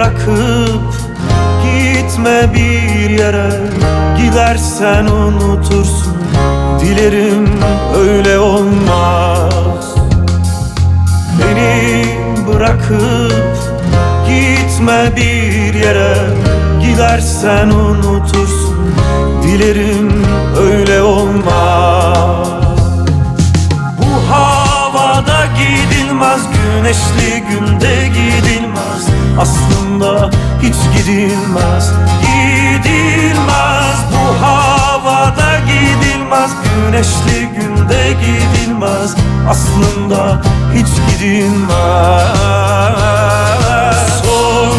bırakıp gitme bir yere. Gidersen unutursun Dilerim öyle olmaz. Beni bırakıp gitme bir yere. Gidersen unutursun Dilerim öyle olmaz. Bu havada gidilmez Güneşli günde gidilmez Aslında hiç gidilmez. Gidilmez Bu havada gidilmez. Güneşli günde gidilmez. Aslında hiç gidilmez. Son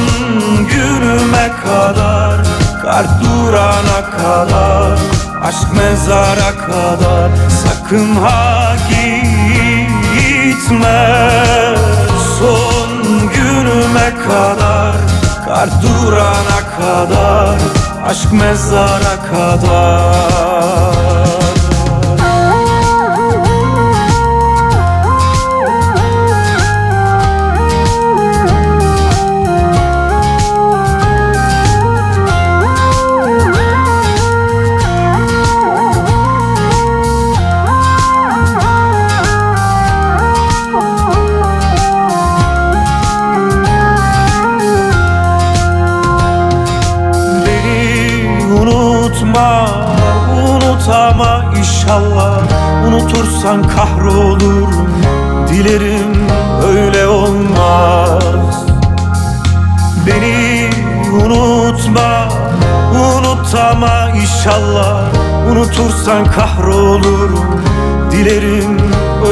günüme kadar Kalp durana kadar Aşk mezara kadar Sakın ha gitme kadar Kalp durana kadar Aşk mezara kadar unutma, unutama inşallah. Unutursan kahrolurum, dilerim öyle olmaz. Beni unutma, unutama inşallah. Unutursan kahrolurum, dilerim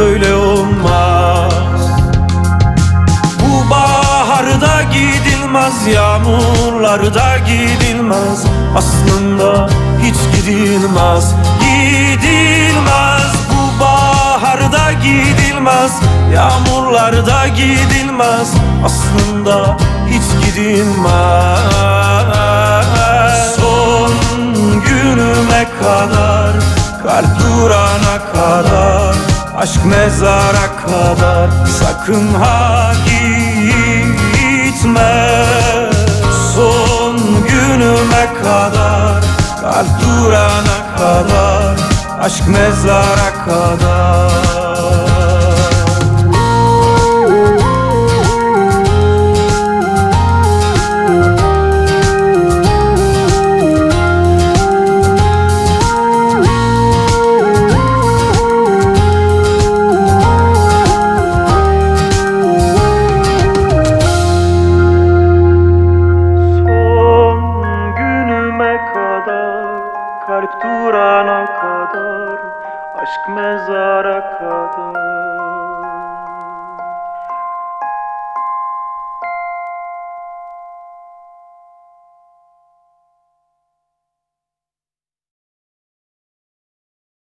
öyle olmaz. Bu baharda gidilmez Yağmurlarda gidilmez. Aslında hiç gidilmez Gidilmez. Bu baharda gidilmez Yağmurlarda gidilmez. Aslında hiç gidilmez. Son günüme kadar Kalp durana kadar Aşk mezara kadar. Sakın ha gitme. Son günüme kadar Kalp durana kadar Aşk mezara kadar zarakata